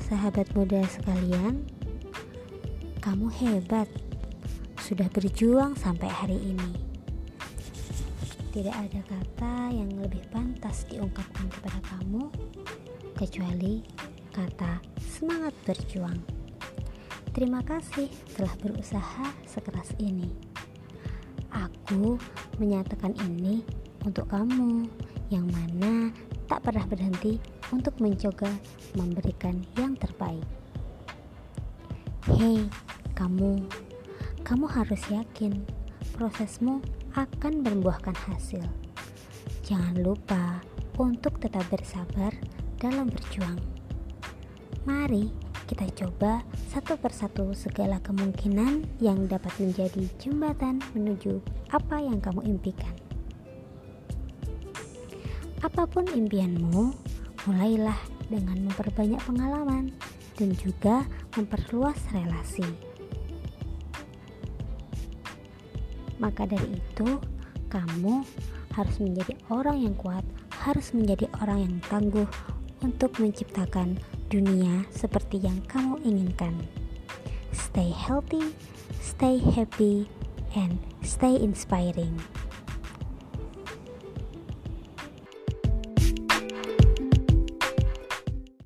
sahabat muda sekalian, kamu hebat, sudah berjuang sampai hari ini. Tidak ada kata yang lebih pantas diungkapkan kepada kamu kecuali kata semangat berjuang. Terima kasih telah berusaha sekeras ini. Aku menyatakan ini untuk kamu yang mana tak pernah berhenti untuk mencoba memberikan yang terbaik. Hei, kamu, kamu harus yakin prosesmu akan membuahkan hasil. Jangan lupa untuk tetap bersabar dalam berjuang. Mari kita coba satu persatu segala kemungkinan yang dapat menjadi jembatan menuju apa yang kamu impikan. Apa pun impianmu, mulailah dengan memperbanyak pengalaman dan juga memperluas relasi. Maka dari itu, kamu harus menjadi orang yang kuat, harus menjadi orang yang tangguh untuk menciptakan dunia seperti yang kamu inginkan. Stay healthy, stay happy, and stay inspiring.